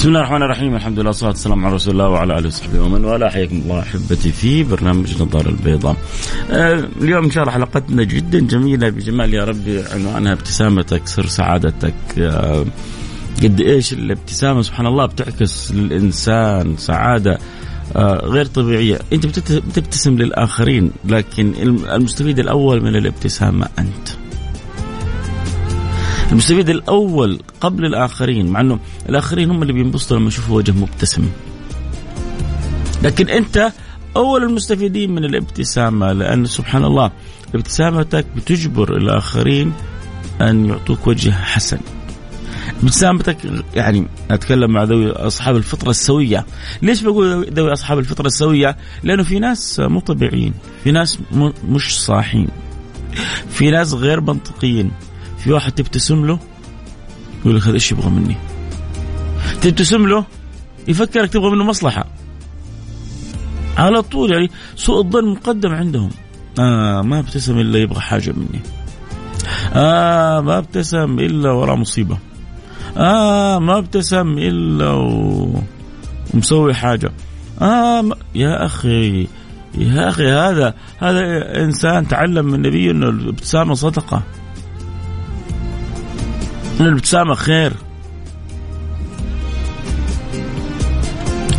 بسم الله الرحمن الرحيم. الحمد لله والصلاة والسلام على رسول الله وعلى آله وصحبه ومن والاه. حياكم الله أحبتي في برنامج نظارة البيضاء. آه اليوم إن شاء الله حلقتنا جدا جميلة بجمال يا ربي عنوانها ابتسامتك سر سعادتك. آه قد إيش الابتسامة؟ سبحان الله بتعكس للإنسان سعادة آه غير طبيعية. أنت بتبتسم للآخرين لكن المستفيد الأول من الابتسامة أنت. المستفيد الأول قبل الآخرين مع إنه الآخرين هم اللي بينبسطوا لما يشوفوا وجه مبتسم لكن أنت أول المستفيدين من الابتسامة لأن سبحان الله ابتسامتك بتجبر الآخرين أن يعطوك وجه حسن ابتسامتك يعني أتكلم مع ذوي أصحاب الفطرة السوية، ليش بقول ذوي أصحاب الفطرة السوية؟ لأنه في ناس مو طبيعيين، في ناس مش صاحين. في ناس غير منطقيين، في واحد تبتسم له يقول لك هذا إيش يبغى مني؟ تبتسم له يفكرك تبغى منه مصلحة. على طول يعني سوء الظن مقدم عندهم. آه ما ابتسم إلا يبغى حاجة مني. آه ما ابتسم إلا وراه مصيبة. آه ما ابتسم إلا و... ومسوي حاجة. آه ما... يا أخي يا أخي هذا هذا إنسان تعلم من النبي إنه الابتسامة صدقة. ان الابتسامه خير.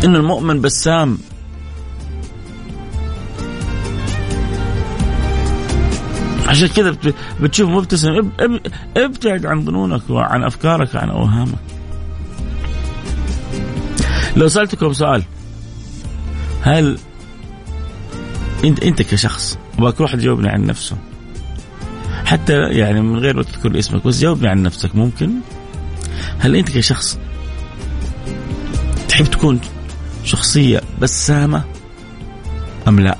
ان المؤمن بسام. عشان كذا بتشوف مبتسم. ابتعد عن ظنونك وعن أفكارك وعن أوهامك. لو سألتكم سؤال هل انت إنت كشخص ابغاك واحد يجاوبني عن نفسه. حتى يعني من غير ما تذكر اسمك بس جاوبني عن نفسك ممكن؟ هل أنت كشخص تحب تكون شخصية بسامة أم لا؟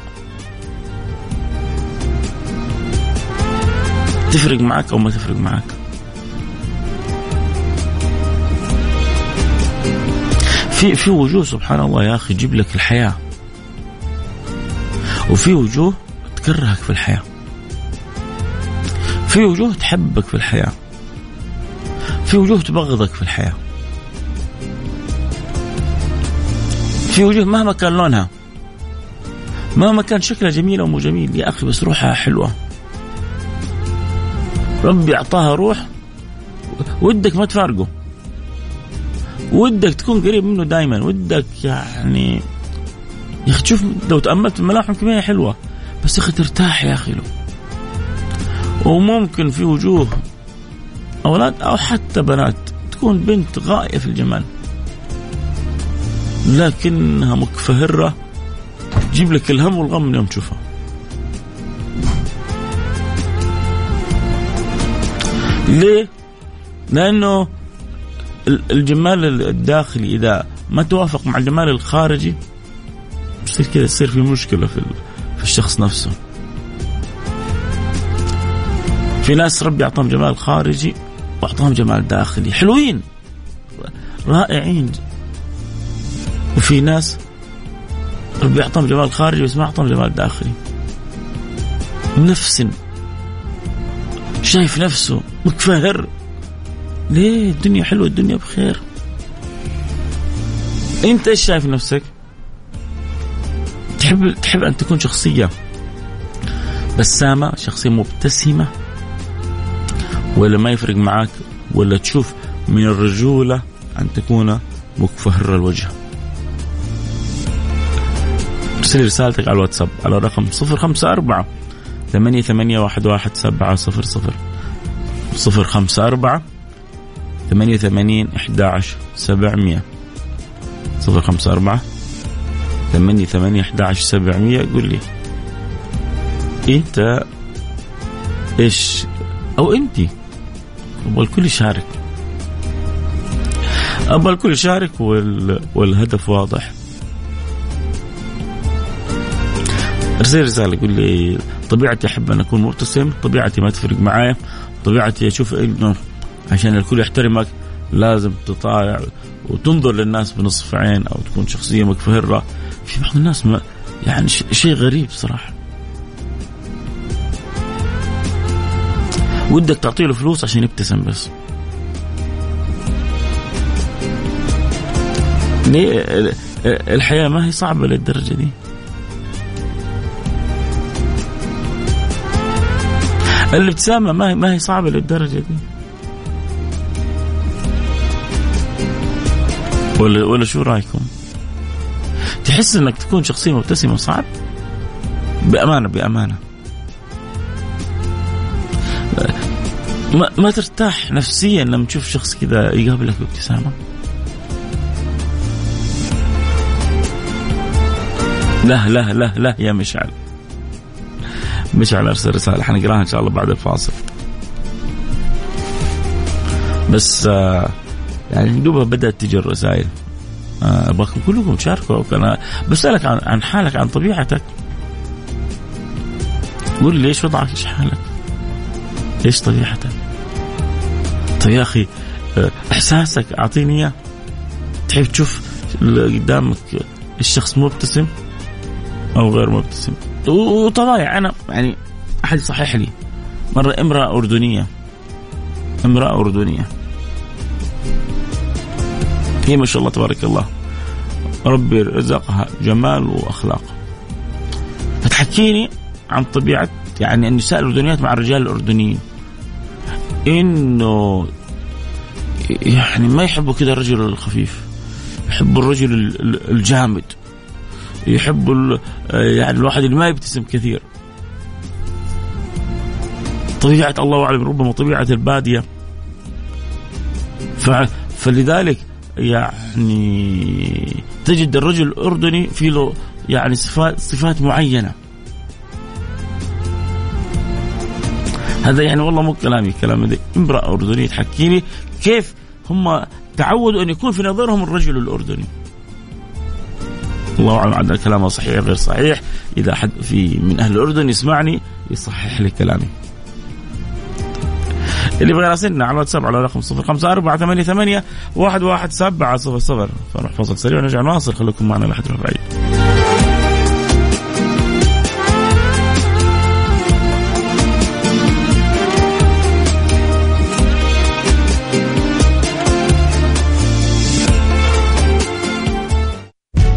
تفرق معك أو ما تفرق معك؟ في في وجوه سبحان الله يا أخي تجيب لك الحياة. وفي وجوه تكرهك في الحياة. في وجوه تحبك في الحياة. في وجوه تبغضك في الحياة. في وجوه مهما كان لونها. مهما كان شكلها جميل أو مو جميل يا أخي بس روحها حلوة. ربي أعطاها روح ودك ما تفارقه. ودك تكون قريب منه دائما ودك يعني يا أخي تشوف لو تأملت الملاحم كمية حلوة. بس يا أخي ترتاح يا أخي له وممكن في وجوه أولاد أو حتى بنات تكون بنت غاية في الجمال. لكنها مكفهرة تجيب لك الهم والغم من يوم تشوفها. ليه؟ لأنه الجمال الداخلي إذا ما توافق مع الجمال الخارجي يصير كذا يصير في مشكلة في في الشخص نفسه. في ناس ربي أعطاهم جمال خارجي وأعطاهم جمال داخلي. حلوين. رائعين. وفي ناس ربي أعطاهم جمال خارجي بس ما أعطاهم جمال داخلي. نفس. شايف نفسه متفهر. ليه؟ الدنيا حلوة الدنيا بخير. أنت إيش شايف نفسك؟ تحب تحب أن تكون شخصية بسامة شخصية مبتسمة ولا ما يفرق معك ولا تشوف من الرجولة أن تكون مكفهر الوجه. ارسل رسالتك على الواتساب على رقم 054 ثمانية ثمانية واحد واحد سبعة صفر صفر. صفر خمسة أربعة ثمانية ثمانين إحدى عشر سبعمية. صفر خمسة أربعة ثمانية ثمانية إحدى عشر سبعمية. قول لي أنت إيش؟ أو أنتِ والكل يشارك أبغى الكل يشارك وال... والهدف واضح. ارسل رسالة يقول لي طبيعتي أحب أن أكون مبتسم طبيعتي ما تفرق معايا طبيعتي أشوف إنه عشان الكل يحترمك لازم تطالع وتنظر للناس بنصف عين أو تكون شخصية مكفهرة. في بعض الناس ما يعني شيء غريب صراحة. ودك تعطي له فلوس عشان يبتسم بس. ليه؟ الحياة ما هي صعبة للدرجة دي. الابتسامة ما هي ما هي صعبة للدرجة دي. ولا ولا شو رأيكم؟ تحس إنك تكون شخصية مبتسمة صعب؟ بامانه بأمانة. ما, ما ترتاح نفسيا لما تشوف شخص كذا يقابلك بابتسامة. لا لا لا لا يا مشعل. مشعل أرسل رسالة. حنقراها إن شاء الله بعد الفاصل. بس آه يعني دوبها بدأت تجي الرسائل. آه، ابغاكم كلكم تشاركوا أنا بسألك عن, عن حالك عن طبيعتك. قول لي إيش وضعك إيش حالك؟ إيش طبيعتك طيب يا أخي إحساسك أعطيني إياه. تحب تشوف قدامك الشخص مبتسم أو غير مبتسم؟ وطبايع أنا يعني أحد صحح لي. مرة امرأة أردنية. امرأة أردنية. هي ما شاء الله تبارك الله. ربي رزقها جمال وأخلاق. فتحكيني عن طبيعة يعني النساء الأردنيات مع الرجال الأردنيين. إنه يعني ما يحبوا كذا الرجل الخفيف. يحبوا الرجل الجامد. يحبوا يعني الواحد اللي ما يبتسم كثير. طبيعة الله أعلم ربما طبيعة البادية. فلذلك يعني تجد الرجل الأردني في له يعني صفات صفات معينة. هذا يعني والله مو كلامي كلام امرأة أردنية تحكي لي كيف هم تعودوا أن يكون في نظرهم الرجل الأردني. الله أعلم عندنا كلامه صحيح غير صحيح. إذا حد في من أهل الأردن يسمعني يصحح لي كلامي. اللي يبغى يراسلنا على الواتساب على رقم 05488 11700 فنروح فاصل سريع ونرجع نواصل. خليكم معنا لحد بعيد.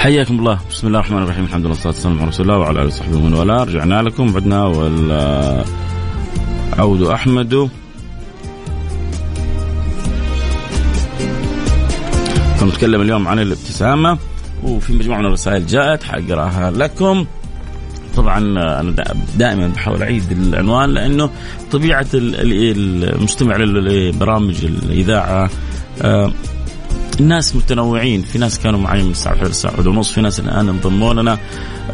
حياكم الله. بسم الله الرحمن الرحيم. الحمد لله والصلاة والسلام على رسول الله وعلى آله وصحبه ومن والاه. رجعنا لكم. بعدنا عود أحمد. نتكلم اليوم عن الابتسامة. وفي مجموعه من الرسائل جاءت. حقراها لكم. طبعا أنا دائما بحاول أعيد العنوان لأنه طبيعة المستمع لبرامج الإذاعة آه، الناس متنوعين في ناس كانوا معي من الساعة 11 للساعه 1 ونص في ناس الآن انضموا لنا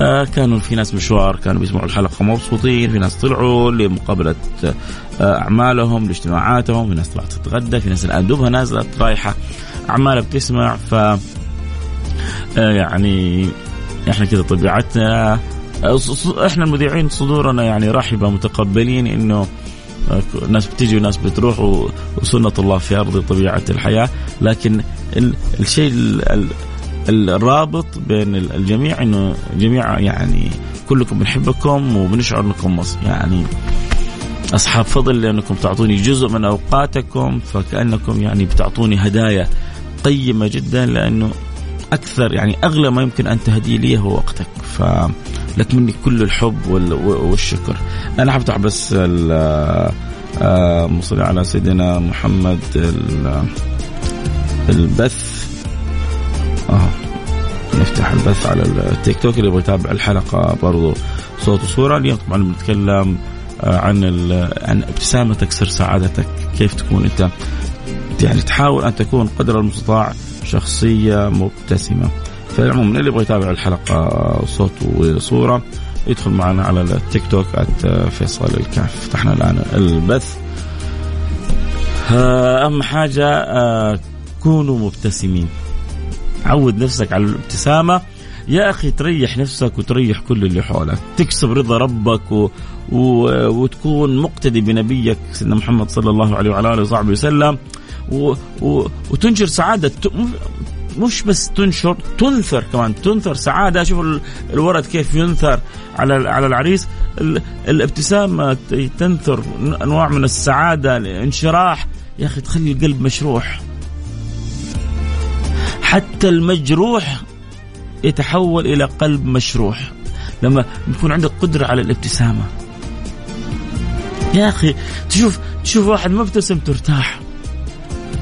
آه كانوا في ناس مشوار كانوا بيسمعوا الحلقة مبسوطين في ناس طلعوا لمقابلة آه أعمالهم لاجتماعاتهم في ناس طلعت تتغدى في ناس الآن دوبها نازلة رايحة. أعمالها بتسمع ف آه يعني إحنا كذا طبيعتنا. آه، إحنا المذيعين صدورنا يعني رحبة متقبلين إنه ناس بتيجي وناس بتروح وسنة الله في أرض طبيعة الحياة. لكن الشيء الرابط بين الجميع إنه جميع يعني كلكم بنحبكم وبنشعر إنكم يعني أصحاب فضل لأنكم تعطوني جزء من أوقاتكم فكأنكم يعني بتعطوني هدايا قيمة جدا لأنه أكثر يعني أغلى ما يمكن أن تهدي لي هو وقتك. فلك مني كل الحب والشكر. أنا حفتح بس مصلي على سيدنا محمد البث. آه. نفتح البث على التيك توك اللي يبغى يتابع الحلقة برضو صوت وصورة. اليوم طبعا بنتكلم آه، عن عن ابتسامتك سر سعادتك. كيف تكون أنت؟ يعني تحاول أن تكون قدر المستطاع شخصية مبتسمة. فالعموم اللي يبغى يتابع الحلقة صوت وصورة يدخل معنا على التيك توك فيصل الكاف فتحنا الآن البث. آه، أهم حاجة آه، كونوا مبتسمين. عود نفسك على الابتسامة. يا أخي تريح نفسك وتريح كل اللي حولك. تكسب رضا ربك و... و... وتكون مقتدي بنبيك سيدنا محمد صلى الله عليه وعلى آله وصحبه وسلم. و... و... وتنشر سعادة. مش بس تنشر تنثر كمان. تنثر سعادة. شوف الورد كيف ينثر على على العريس. الابتسامة تنثر أنواع من السعادة الانشراح. يا أخي تخلي القلب مشروح. حتى المجروح يتحول إلى قلب مشروح. لما يكون عندك قدرة على الابتسامة. يا أخي تشوف تشوف واحد مبتسم ترتاح.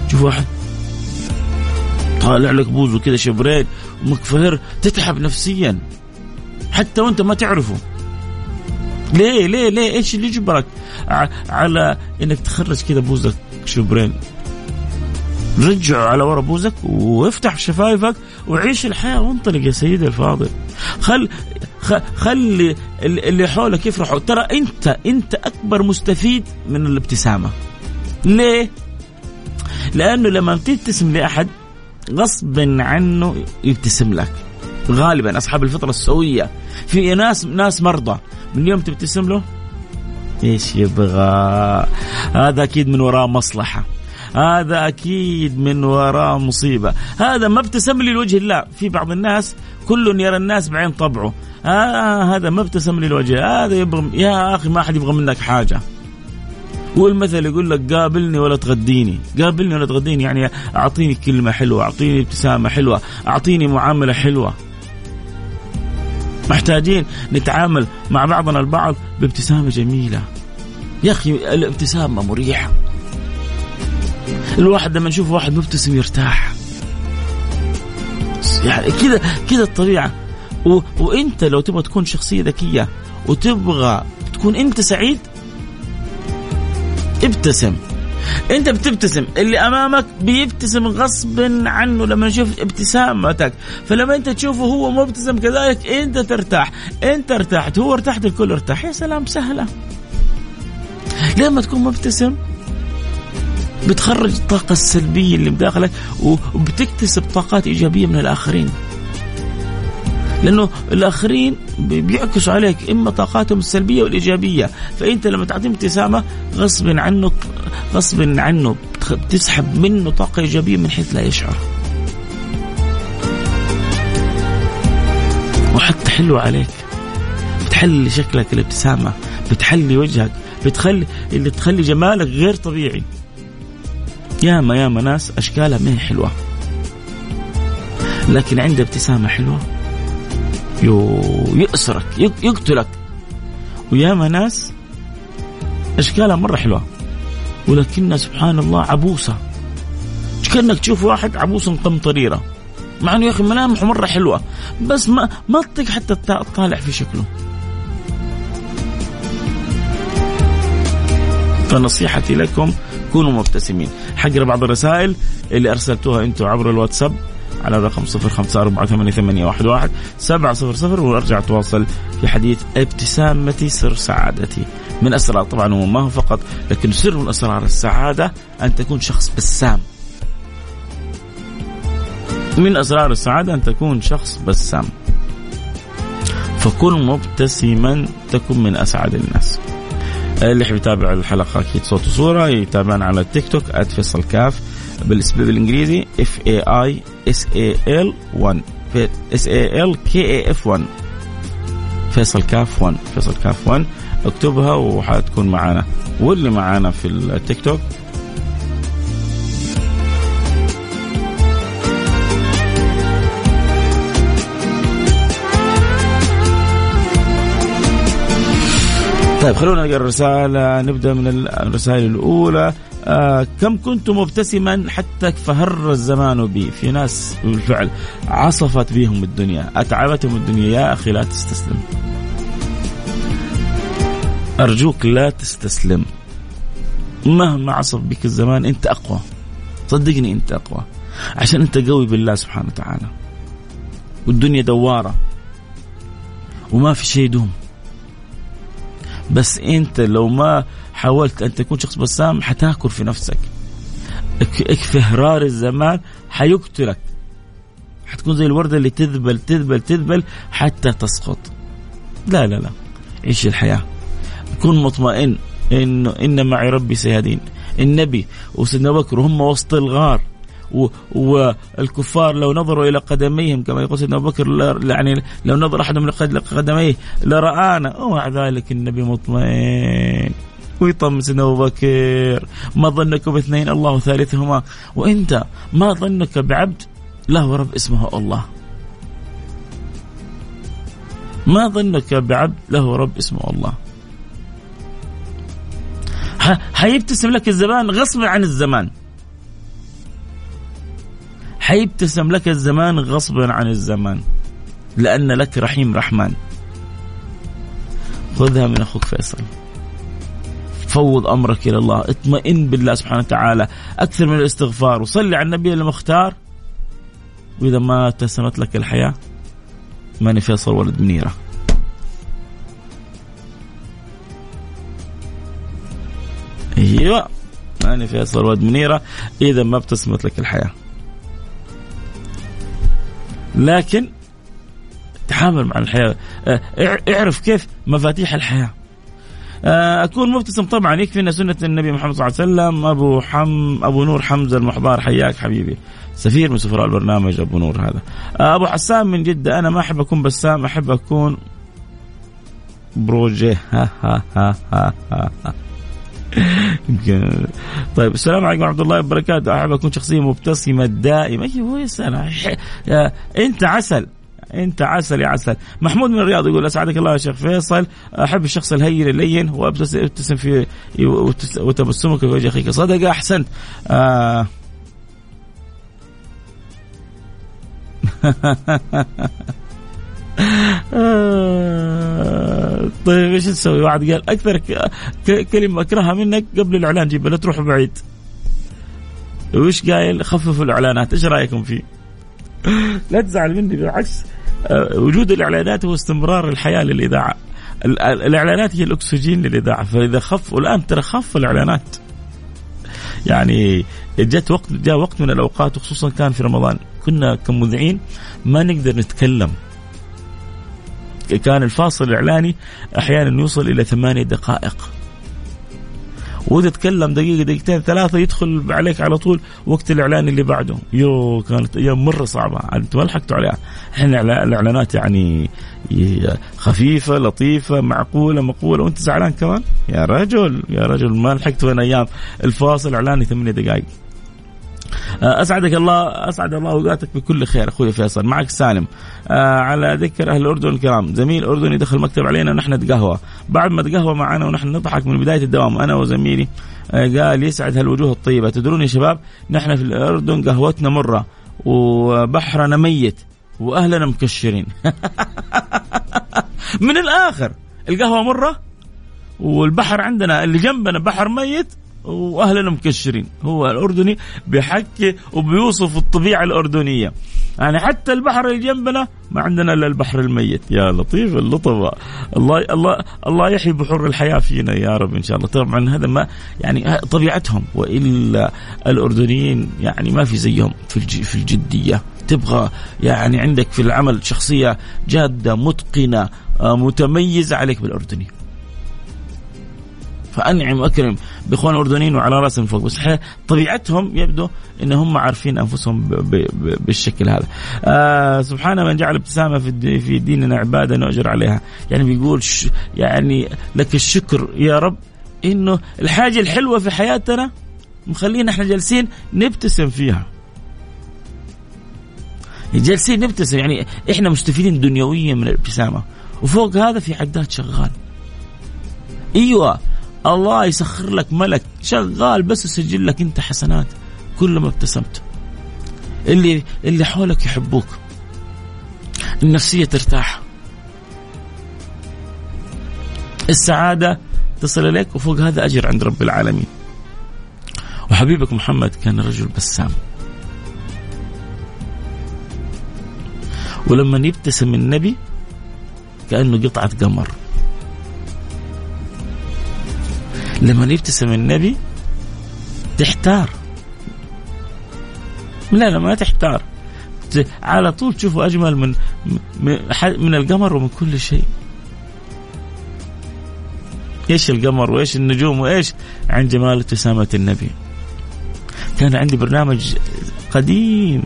تشوف واحد طالع لك بوزه كذا شبرين ومكفهر تتعب نفسيا. حتى وأنت ما تعرفه. ليه ليه ليه؟ إيش اللي يجبرك على إنك تخرج كذا بوزك شبرين؟ رجعوا على ورا بوزك وافتح شفايفك وعيش الحياة وانطلق يا سيدي الفاضل. خل خلي اللي حولك يفرحوا. ترى انت انت أكبر مستفيد من الابتسامة. ليه؟ لأنه لما تبتسم لأحد غصب عنه يبتسم لك. غالبا أصحاب الفطرة السوية. في ناس ناس مرضى. من يوم تبتسم له؟ إيش يبغى؟ هذا أكيد من وراه مصلحة. هذا أكيد من وراء مصيبة. هذا ما ابتسم لي لوجه الله. في بعض الناس كل يرى الناس بعين طبعه. آه هذا ما ابتسم لي لوجه. هذا يبغى يا أخي ما حد يبغى منك حاجة. والمثل يقول لك قابلني ولا تغديني. قابلني ولا تغديني يعني أعطيني كلمة حلوة أعطيني ابتسامة حلوة أعطيني معاملة حلوة. محتاجين نتعامل مع بعضنا البعض بابتسامة جميلة. يا أخي الابتسامة مريحة. الواحد لما يشوف واحد مبتسم يرتاح. يعني كذا كذا الطبيعة. و... وانت لو تبغى تكون شخصية ذكية وتبغى تكون انت سعيد ابتسم. انت بتبتسم اللي امامك بيبتسم غصب عنه لما يشوف ابتسامتك. فلما انت تشوفه هو مبتسم كذلك انت ترتاح. انت ارتحت هو ارتحت الكل ارتاح. يا سلام سهلة. لما تكون مبتسم؟ بتخرج الطاقة السلبية اللي بداخلك وبتكتسب طاقات إيجابية من الآخرين. لأنه الآخرين بيعكسوا عليك إما طاقاتهم السلبية والإيجابية. فأنت لما تعطيهم ابتسامة غصب عنك غصب عنه بتسحب منه طاقة إيجابية من حيث لا يشعر. وحتى حلوة عليك. بتحلي شكلك الابتسامة بتحلي وجهك بتخلي اللي تخلي جمالك غير طبيعي. ياما ياما ناس أشكالها ما هي حلوة. لكن عنده ابتسامة حلوة. يأسرك يقتلك. وياما ناس أشكالها مرة حلوة. ولكنها سبحان الله عبوسة. كأنك تشوف واحد عبوس قمطريره مع إنه يا أخي ملامحه مرة حلوة. بس ما ما تطيق حتى تطالع في شكله. فنصيحتي لكم كونوا مبتسمين. حقرا بعض الرسائل اللي أرسلتوها أنتم عبر الواتساب على الرقم صفر خمسة أربعة ثمانية, ثمانية واحد, واحد سبعة صفر صفر وأرجع أتواصل في حديث ابتسامتي سر سعادتي. من أسرار طبعا هو ما هو فقط لكن سر من أسرار السعادة أن تكون شخص بسام. من أسرار السعادة أن تكون شخص بسام. فكن مبتسما تكن من أسعد الناس. اللي يحب يتابع الحلقة أكيد صوت وصورة يتابعنا على التيك توك @فيصل كاف بالإنجليزي F A I S A L 1 S A L K A F 1 فيصل كاف 1 فيصل كاف 1 اكتبها وحتكون معنا واللي معنا في التيك توك طيب خلونا نقرأ الرسالة. نبدأ من الرسائل الأولى. آه كم كنت مبتسما حتى فهر الزمان بي؟ في ناس بالفعل عصفت بهم الدنيا. أتعبتهم الدنيا. يا أخي لا تستسلم. أرجوك لا تستسلم. مهما عصف بك الزمان أنت أقوى. صدقني أنت أقوى. عشان أنت قوي بالله سبحانه وتعالى. والدنيا دوارة. وما في شيء يدوم. بس انت لو ما حاولت أن تكون شخص بسام حتاكل في نفسك. اكفهرار الزمان حيقتلك. حتكون زي الوردة اللي تذبل تذبل تذبل حتى تسقط. لا لا لا. عيش الحياة. كن مطمئن إنه إن معي ربي سيهدين. النبي وسيدنا بكر وهم وسط الغار. والكفار لو نظروا إلى قدميهم كما يقول سيدنا أبو بكر يعني لو نظر أحدهم لقدميه لرآنا. ومع ذلك النبي مطمئن. ويطمن سيدنا أبو بكر. ما ظنك باثنين؟ الله ثالثهما. وأنت ما ظنك بعبد؟ له رب اسمه الله. ما ظنك بعبد؟ له رب اسمه الله. حيبتسم لك الزمان غصبا عن الزمان. حيبتسم لك الزمان غصبا عن الزمان لأن لك رحيم رحمن. خذها من أخوك فيصل. فوض أمرك إلى الله. اطمئن بالله سبحانه وتعالى. أكثر من الاستغفار. وصلي على النبي المختار. وإذا ما اتسمت لك الحياة. ماني فيصل ولد منيرة. أيوه ماني فيصل ولد منيرة. إذا ما ابتسمت لك الحياة. لكن تعامل مع الحياة. آه، اعرف كيف مفاتيح الحياة. آه، أكون مبتسم طبعا. يكفي أن سنة النبي محمد صلى الله عليه وسلم. أبو حم أبو نور حمزة المحضار. حياك حبيبي. سفير من سفراء البرنامج أبو نور هذا. آه، أبو حسان من جدة. أنا ما أحب أكون بسام. أحب أكون بروجي. ها ها ها ها, ها. يمكن طيب السلام عليكم ورحمة الله وبركاته. أحب أكون شخصية مبتسمة دائما. أيوه يا سلام. أنت عسل. أنت عسل يا عسل. محمود من الرياض يقول أسعدك الله يا شيخ فيصل. أحب الشخص الهين اللين وابتسم في وتبسمك في وجه اخيك صدقه أحسنت. آه. آه، طيب إيش تسوي؟ واحد قال أكثر كلمة أكرهها منك قبل الإعلان جيبها لا تروح بعيد. وش قايل؟ خففوا الإعلانات، إيش رأيكم فيه؟ لا تزعل مني بالعكس آه، وجود الإعلانات هو استمرار الحياة للإذاعة. الإعلانات هي الأكسجين للإذاعة، فإذا خف والان ترى خف الإعلانات. يعني جت وقت جاء وقت من الأوقات وخصوصا كان في رمضان كنا كمذيعين ما نقدر نتكلم كان الفاصل الإعلاني أحيانا يوصل إلى ثمانية دقائق. وإذا تكلم دقيقة دقيقتين ثلاثة يدخل عليك على طول وقت الإعلان اللي بعده. يو كانت أيام مرة صعبة. أنتم ما لحقتوا عليها. إحنا الإعلانات يعني خفيفة لطيفة معقولة مقولة. وأنت زعلان كمان؟ يا رجل يا رجل ما لحقت وين أيام؟ الفاصل الإعلاني ثمانية دقائق. أسعدك الله أسعد الله أوقاتك بكل خير. أخوي فيصل معك سالم. آه على ذكر أهل الأردن الكرام زميل أردني دخل مكتب علينا ونحن نتقهوى. بعد ما تقهوى معنا ونحن نضحك من بداية الدوام أنا وزميلي آه قال يسعد هالوجوه الطيبة. تدرون يا شباب نحن في الأردن قهوتنا مرة وبحرنا ميت وأهلنا مكشرين. من الآخر القهوة مرة والبحر عندنا اللي جنبنا بحر ميت واهلنا مكشرين. هو الأردني بيحكي وبيوصف الطبيعة الأردنية. يعني حتى البحر اللي جنبنا ما عندنا إلا البحر الميت. يا لطيف اللطف. الله الله الله يحيي بحور الحياة فينا يا رب إن شاء الله. طبعا هذا ما يعني طبيعتهم. وإلا الأردنيين يعني ما في زيهم في في الجدية. تبغى يعني عندك في العمل شخصية جادة متقنة آه، متميزة عليك بالأردني. فأنعم وأكرم بإخوان الأردنيين وعلى رأسهم فوق بس طبيعتهم يبدو ان هم عارفين انفسهم بالشكل هذا. آه سبحان من جعل ابتسامة في في ديننا عبادة نؤجر عليها، يعني بيقول يعني لك الشكر يا رب إنه الحاجة الحلوة في حياتنا مخلينا إحنا جالسين نبتسم فيها. جالسين نبتسم يعني إحنا مستفيدين دنيويا من الابتسامة وفوق هذا في عداد شغال. أيوه الله يسخر لك ملك. شغال بس يسجل لك انت حسنات. كل ما ابتسمت. اللي اللي حولك يحبوك. النفسية ترتاح. السعادة تصل إليك وفوق هذا أجر عند رب العالمين. وحبيبك محمد كان رجل بسام. ولما يبتسم النبي كأنه قطعة قمر. لما يبتسم النبي تحتار. لا لا ما تحتار. على طول تشوفه أجمل من من القمر ومن كل شيء. إيش القمر وإيش النجوم وإيش؟ عن جمال ابتسامة النبي. كان عندي برنامج قديم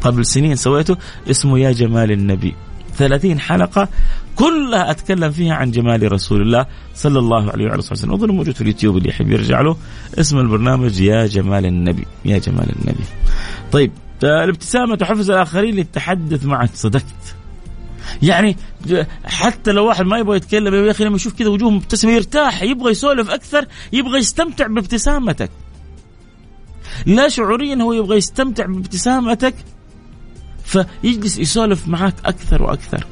قبل سنين سويته اسمه يا جمال النبي. 30 حلقة كلها أتكلم فيها عن جمال رسول الله صلى الله عليه وعلى وسلم. أظن موجود في اليوتيوب اللي يحب يرجع له اسم البرنامج يا جمال النبي يا جمال النبي. طيب الابتسامة تحفز الآخرين للتحدث معك صدقت. يعني حتى لو واحد ما يبغى يتكلم يا أخي لما يشوف كذا وجوه مبتسمة يرتاح يبغى يسولف أكثر يبغى يستمتع بابتسامتك. لا شعوريا هو يبغى يستمتع بابتسامتك فيجلس يسولف معك أكثر وأكثر.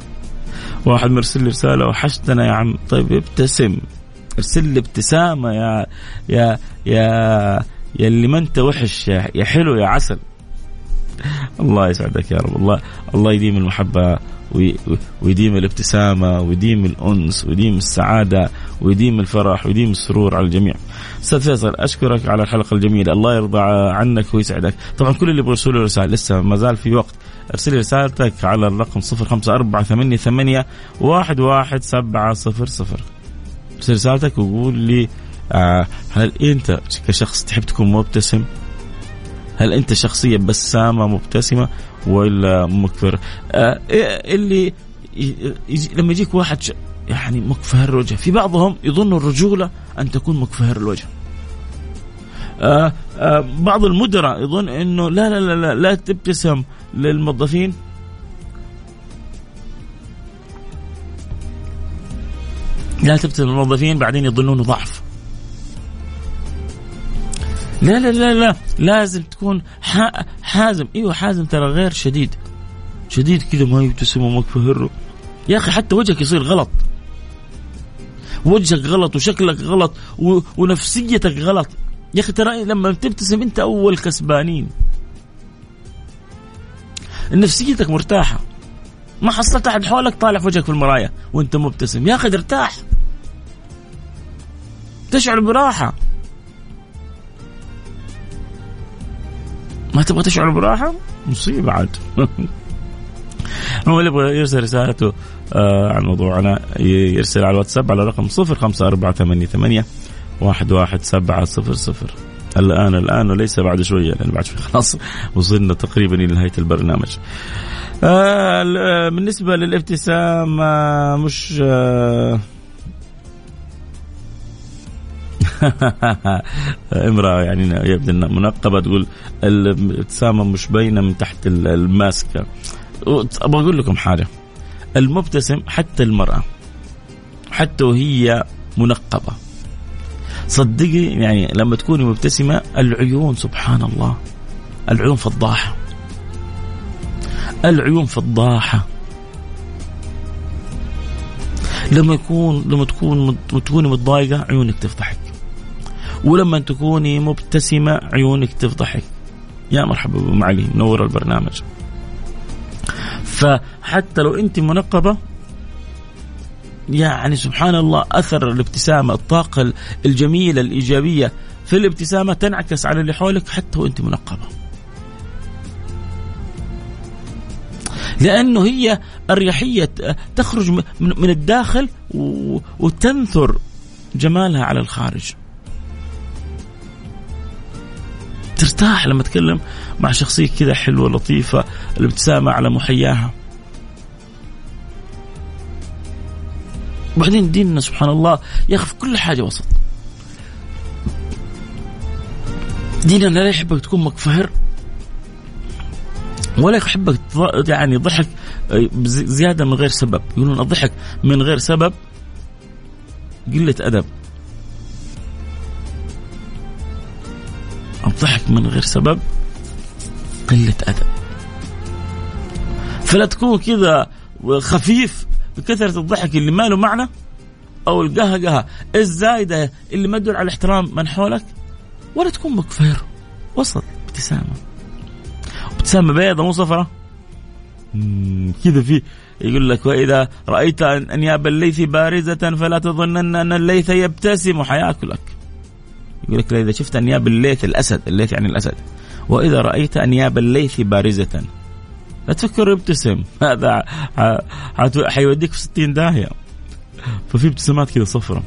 واحد مرسل لي رسالة وحشتنا يا عم. طيب ابتسم. ارسل لي ابتسامة يا يا يا يا اللي ما انت وحش يا, حلو يا عسل. الله يسعدك يا رب. الله الله يديم المحبة ويديم الابتسامة ويديم الأنس ويديم السعادة ويديم الفرح ويديم السرور على الجميع. أستاذ فيصل أشكرك على الحلقة الجميلة، الله يرضى عنك ويسعدك، طبعا كل اللي يبغى يرسل رسائل لسه ما زال في وقت. أرسل رسالتك على الرقم صفر خمسة أربعة ثمانية ثمانية واحد واحد سبعة صفر صفر. أرسل رسالتك وقول لي آه هل أنت كشخص تحب تكون مبتسم؟ هل أنت شخصية بسامة مبتسمة ولا مكفر؟ آه اللي يجي لما يجيك واحد يعني مكفهر الوجه في بعضهم يظن الرجولة أن تكون مكفهر الوجه. آه آه بعض المدراء يظن إنه لا لا لا لا, لا تبتسم. للموظفين. لا تبتسم للموظفين بعدين يظنونه ضعف. لا لا لا لا لازم تكون حازم. إيوه حازم ترى غير شديد. شديد كذا ما يبتسم وما كفهره يا أخي حتى وجهك يصير غلط. وجهك غلط وشكلك غلط ونفسيتك غلط. يا أخي ترى لما تبتسم أنت أول كسبانين. نفسيتك مرتاحة. ما حصلت أحد حولك طالع في وجهك في المرايه وأنت مبتسم. يا أخي ارتاح. تشعر براحة. ما تبغى تشعر براحة؟ مصيبة عاد. هو اللي يبغى يرسل رسالته آه عن موضوعنا يرسل على الواتساب على رقم صفر خمسة أربعة ثمانية ثمانية واحد واحد سبعة صفر صفر. الآن الآن وليس بعد شوية لأن بعد شوية خلاص وصلنا تقريبا إلى نهاية البرنامج. آه بالنسبة للابتسام آه مش آه امرأة يعني يبدو انها منقبة تقول الابتسامة مش باينة من تحت الماسكة. أبغى أقول لكم حاجة المبتسم حتى المرأة حتى وهي منقبة صدقي يعني لما تكوني مبتسمة العيون سبحان الله العيون فضاحة. العيون فضاحة. لما يكون لما تكون تكوني متضايقة عيونك تفضحك. ولما تكوني مبتسمة عيونك تفضحك. يا مرحبا بأم علي منور البرنامج. فحتى لو أنت منقبة يعني سبحان الله أثر الابتسامة الطاقة الجميلة الإيجابية في الابتسامة تنعكس على اللي حولك حتى وأنت منقبة. لأنه هي الريحيه تخرج من الداخل وتنثر جمالها على الخارج ترتاح لما تتكلم مع شخصية كذا حلوة لطيفة الابتسامة على محياها وبعدين ديننا سبحان الله ياخذ كل حاجة وسط. ديننا لا يحبك تكون مكفهر ولا يحبك يعني ضحك زيادة من غير سبب. يقولون الضحك من غير سبب قلة أدب. الضحك من غير سبب قلة أدب. فلا تكون كذا خفيف بكثرة الضحك اللي ما له معنى أو القهقهة الزايدة اللي ما تدل على احترام من حولك ولا تكون مكفر وسط ابتسامة. ابتسامة بيضة مو صفرة؟ كذا في يقول لك وإذا رأيت أنياب الليث بارزة فلا تظنن أن الليث يبتسم حياكلك. يقول لك إذا شفت أنياب الليث الأسد الليث يعني الأسد. وإذا رأيت أنياب الليث بارزة لا تفكر يبتسم. هذا حيوديك في 60 داهية. ففي ابتسامات كذا صفرة.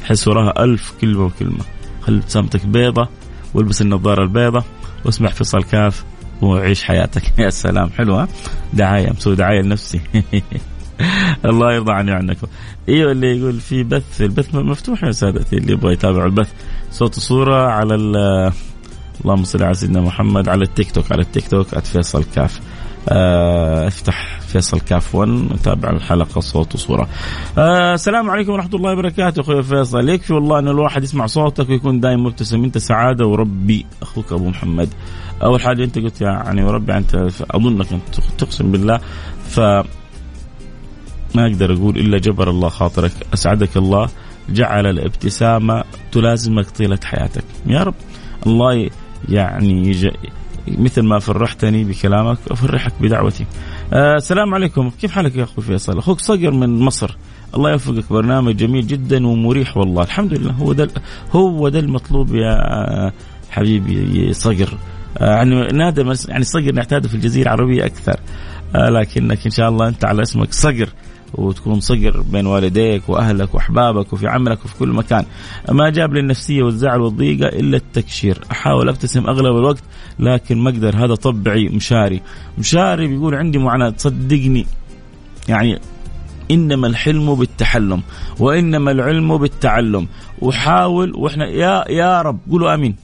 تحس وراها ألف كلمة وكلمة. خلي ابتسامتك بيضة والبس النظارة البيضة واسمع فيصل كاف وعيش حياتك. يا سلام. حلوة دعاية مسوي دعاية لنفسي. الله يرضى عني عنكم إيوه اللي يقول في بث البث مفتوح يا سادتي اللي يبغى يتابع البث. صوت وصورة على اللهم صل على سيدنا محمد على التيك توك على التيك توك @فيصل كاف. آه افتح فيصل كاف 1 وتابع الحلقة صوت وصورة. آه السلام عليكم ورحمة الله وبركاته أخوي فيصل. يكفي والله إن الواحد يسمع صوتك ويكون دائما مبتسم. أنت سعادة وربي أخوك أبو محمد. أول حاجة أنت قلت يعني وربي أنت أظنك انت تقسم بالله ف ما أقدر أقول إلا جبر الله خاطرك. أسعدك الله جعل الابتسامة تلازمك طيلة حياتك. يا رب الله يعني مثل ما فرحتني بكلامك أفرحك بدعوتي. آه السلام عليكم كيف حالك يا أخوي فيصل؟ أخوك صقر من مصر. الله يوفقك برنامج جميل جدا ومريح والله الحمد لله هو ده هو ده المطلوب يا حبيبي صقر. آه يعني نادى يعني صقر نعتاده في الجزيرة العربية أكثر. آه لكنك إن شاء الله أنت على اسمك صقر وتكون صقر بين والديك وأهلك وأحبابك وفي عملك وفي كل مكان. ما جاب لي النفسية والزعل والضيقة إلا التكشير، أحاول أبتسم أغلب الوقت لكن ما أقدر. هذا طبعي مشاري. مشاري بيقول عندي معاناة صدقني يعني إنما الحلم بالتحلم وإنما العلم بالتعلم. وحاول وإحنا يا يا رب قولوا آمين.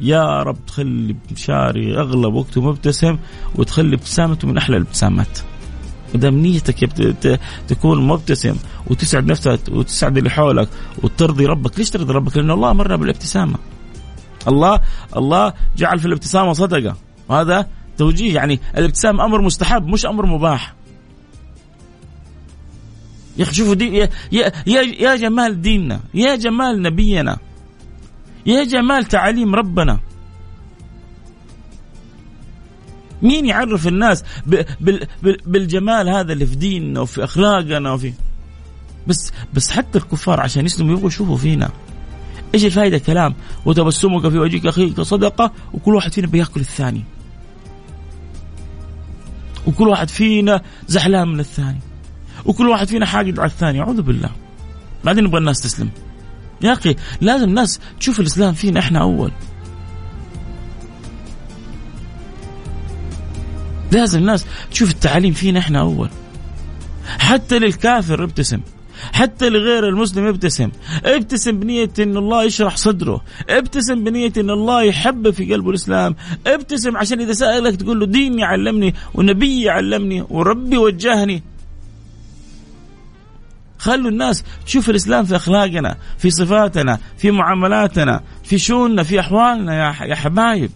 يا رب تخلي مشاري أغلب وقته مبتسم وتخلي ابتسامته من أحلى الابتسامات. دام نيتك تكون مبتسم وتسعد نفسك وتسعد اللي حولك وترضي ربك. ليش ترضي ربك؟ لأن الله مرة بالابتسامة. الله الله جعل في الابتسامة صدقة. وهذا توجيه. يعني الابتسام أمر مستحب مش أمر مباح. يا أخي شوفوا دي يا, يا, يا جمال ديننا يا جمال نبينا يا جمال تعاليم ربنا. مين يعرف الناس بالجمال هذا اللي في ديننا وفي أخلاقنا وفي بس بس حتى الكفار عشان يسلموا يبغوا يشوفوا فينا. إيش الفائده كلام؟ وتبسمك في وجهك اخيك صدقة وكل واحد فينا بيأكل الثاني. وكل واحد فينا زعلان من الثاني. وكل واحد فينا حاقد على الثاني. أعوذ بالله. بعدين نبغى الناس تسلم. يا أخي لازم الناس تشوف الإسلام فينا إحنا أول. لازم الناس. تشوف التعاليم فينا إحنا أول. حتى للكافر ابتسم. حتى لغير المسلم ابتسم. ابتسم بنية إن الله يشرح صدره. ابتسم بنية إن الله يحب في قلبه الإسلام. ابتسم عشان إذا سألك تقول له ديني علمني ونبي علمني وربي وجهني. خلوا الناس تشوف الإسلام في أخلاقنا في صفاتنا في معاملاتنا في شؤوننا في أحوالنا يا حبايب.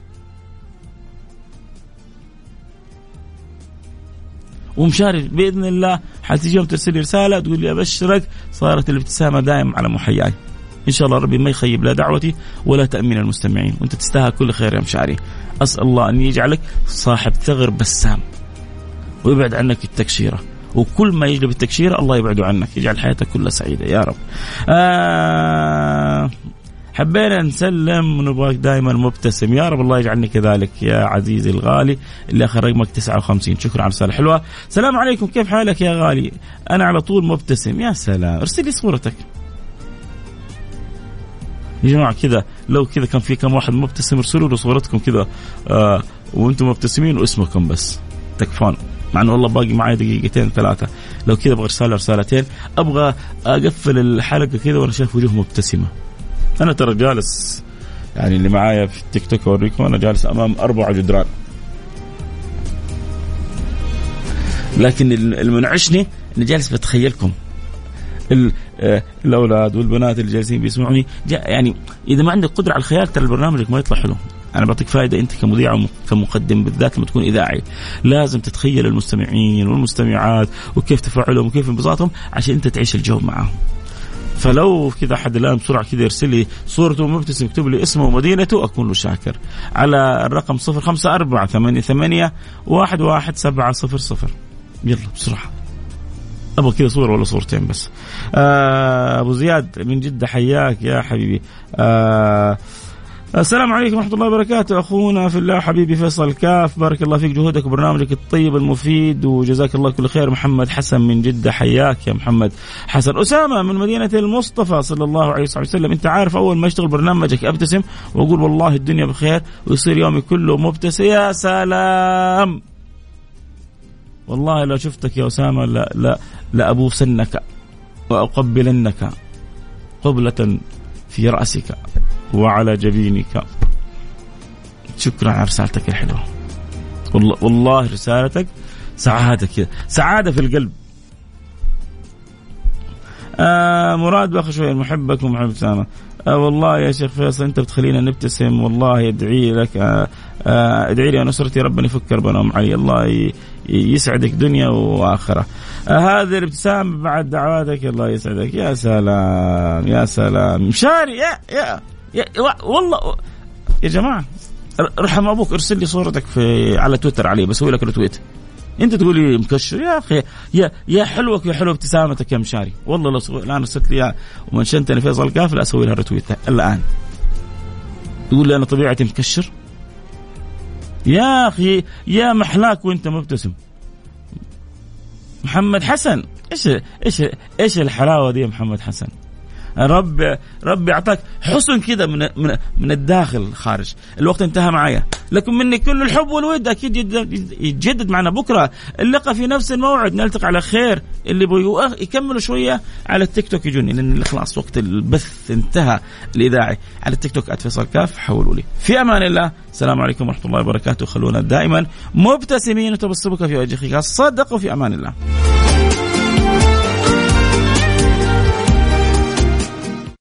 ومشارك بإذن الله حتيجي يوم ترسل لي رسالة تقول لي أبشرك صارت الابتسامة دائم على محياي. إن شاء الله ربي ما يخيب لا دعوتي ولا تأمين المستمعين وأنت تستاهل كل خير يا مشاري. أسأل الله أن يجعلك صاحب ثغر بسام ويبعد عنك التكشيرة. وكل ما يجلب التكشيرة الله يبعده عنك يجعل حياتك كلها سعيدة يا رب. آه حبينا نسلم ونبغاك دائما مبتسم. يا رب الله يجعلني كذلك يا عزيزي الغالي اللي آخر رقمك 59 شكرا على الرسالة حلوة السلام عليكم. كيف حالك يا غالي؟ أنا على طول مبتسم. يا سلام. ارسل لي صورتك. يا جماعة كذا لو كذا كان في كم واحد مبتسم ارسلوا له صورتكم كذا. آه وأنتم مبتسمين واسمكم بس. تكفون. مع إنه والله باقي معي دقيقتين ثلاثة. لو كذا أبغى رساله رسالتين أبغى أقفل الحلقة كذا وأنا شايف وجوه مبتسمة. أنا ترى جالس يعني اللي معايا في التيك توك أوريكم أنا جالس أمام أربع جدران. لكن المنعشني أني جالس بتخيلكم. آه، الأولاد والبنات اللي جالسين بيسمعوني يعني إذا ما عندك قدرة على الخيال ترى برنامجك ما يطلع حلو. أنا بعطيك فائده أنت كمذيع وكمقدم بالذات لما تكون إذاعي. لازم تتخيل المستمعين والمستمعات وكيف تفاعلهم وكيف انبساطهم عشان أنت تعيش الجو معاهم. فلو كذا أحد الآن بسرعة كذا يرسل لي صورته مبتسم يكتب لي اسمه ومدينته أكون له شاكر. على الرقم 054 88 11700 يلا بسرعة. أبغى كذا صوره ولا صورتين بس. آه أبو زياد من جدة حياك يا حبيبي. آه السلام عليكم ورحمة الله وبركاته. أخونا في الله حبيبي فيصل كاف. بارك الله فيك جهودك وبرنامجك الطيب المفيد وجزاك الله كل خير. محمد حسن من جدة حياك يا محمد حسن. أسامة من مدينة المصطفى صلى الله عليه وسلم. أنت عارف أول ما يشتغل برنامجك أبتسم وأقول والله الدنيا بخير ويصير يومي كله مبتسم. يا سلام! والله لو شفتك يا أسامة لا لا لأبوسنك وأقبلنك قبلة في رأسك. وعلى جبينك. شكرا على رسالتك الحلوة. والله, والله رسالتك سعادة كذا. سعادة في القلب. آه مراد باخر شوي محبك ومحب سامة. آه والله يا شيخ فيصل أنت بتخلينا نبتسم. والله ادعي لك آه آه ادعي لي ونصرتي ربنا يفك كربنا علي الله يسعدك دنيا وآخرة. آه هذه الابتسام بعد دعواتك الله يسعدك. يا سلام يا سلام. مشاري يا يا, يا. والله. يا جماعة رحم أبوك ارسل لي صورتك في على تويتر علي بسوي لك رتويت أنت تقول لي مكشر يا أخي يا يا حلوك يا حلو ابتسامتك يا مشاري. والله لو الان ارسلت لي ومنشنتني فيصل كاف أسوي لها رتويت الآن. تقول لي أنا طبيعتي مكشر؟ يا أخي يا محلاك وأنت مبتسم. محمد حسن إيش إيش إيش الحلاوة دي يا محمد حسن؟ رب ربي اعطاك حسن كذا من من من الداخل خارج. الوقت انتهى معايا. لكم مني كل الحب والود. أكيد يتجدد معنا بكرة. اللقاء في نفس الموعد. نلتقي على خير. اللي يكملوا شوية على التيك توك يجوني. لأن خلاص وقت البث انتهى الاذاعي على التيك توك @فيصل كاف. حولوا لي في أمان الله. السلام عليكم ورحمة الله وبركاته. خلونا دائما مبتسمين. وتبسمك في وجهك. الصدق وفي أمان الله.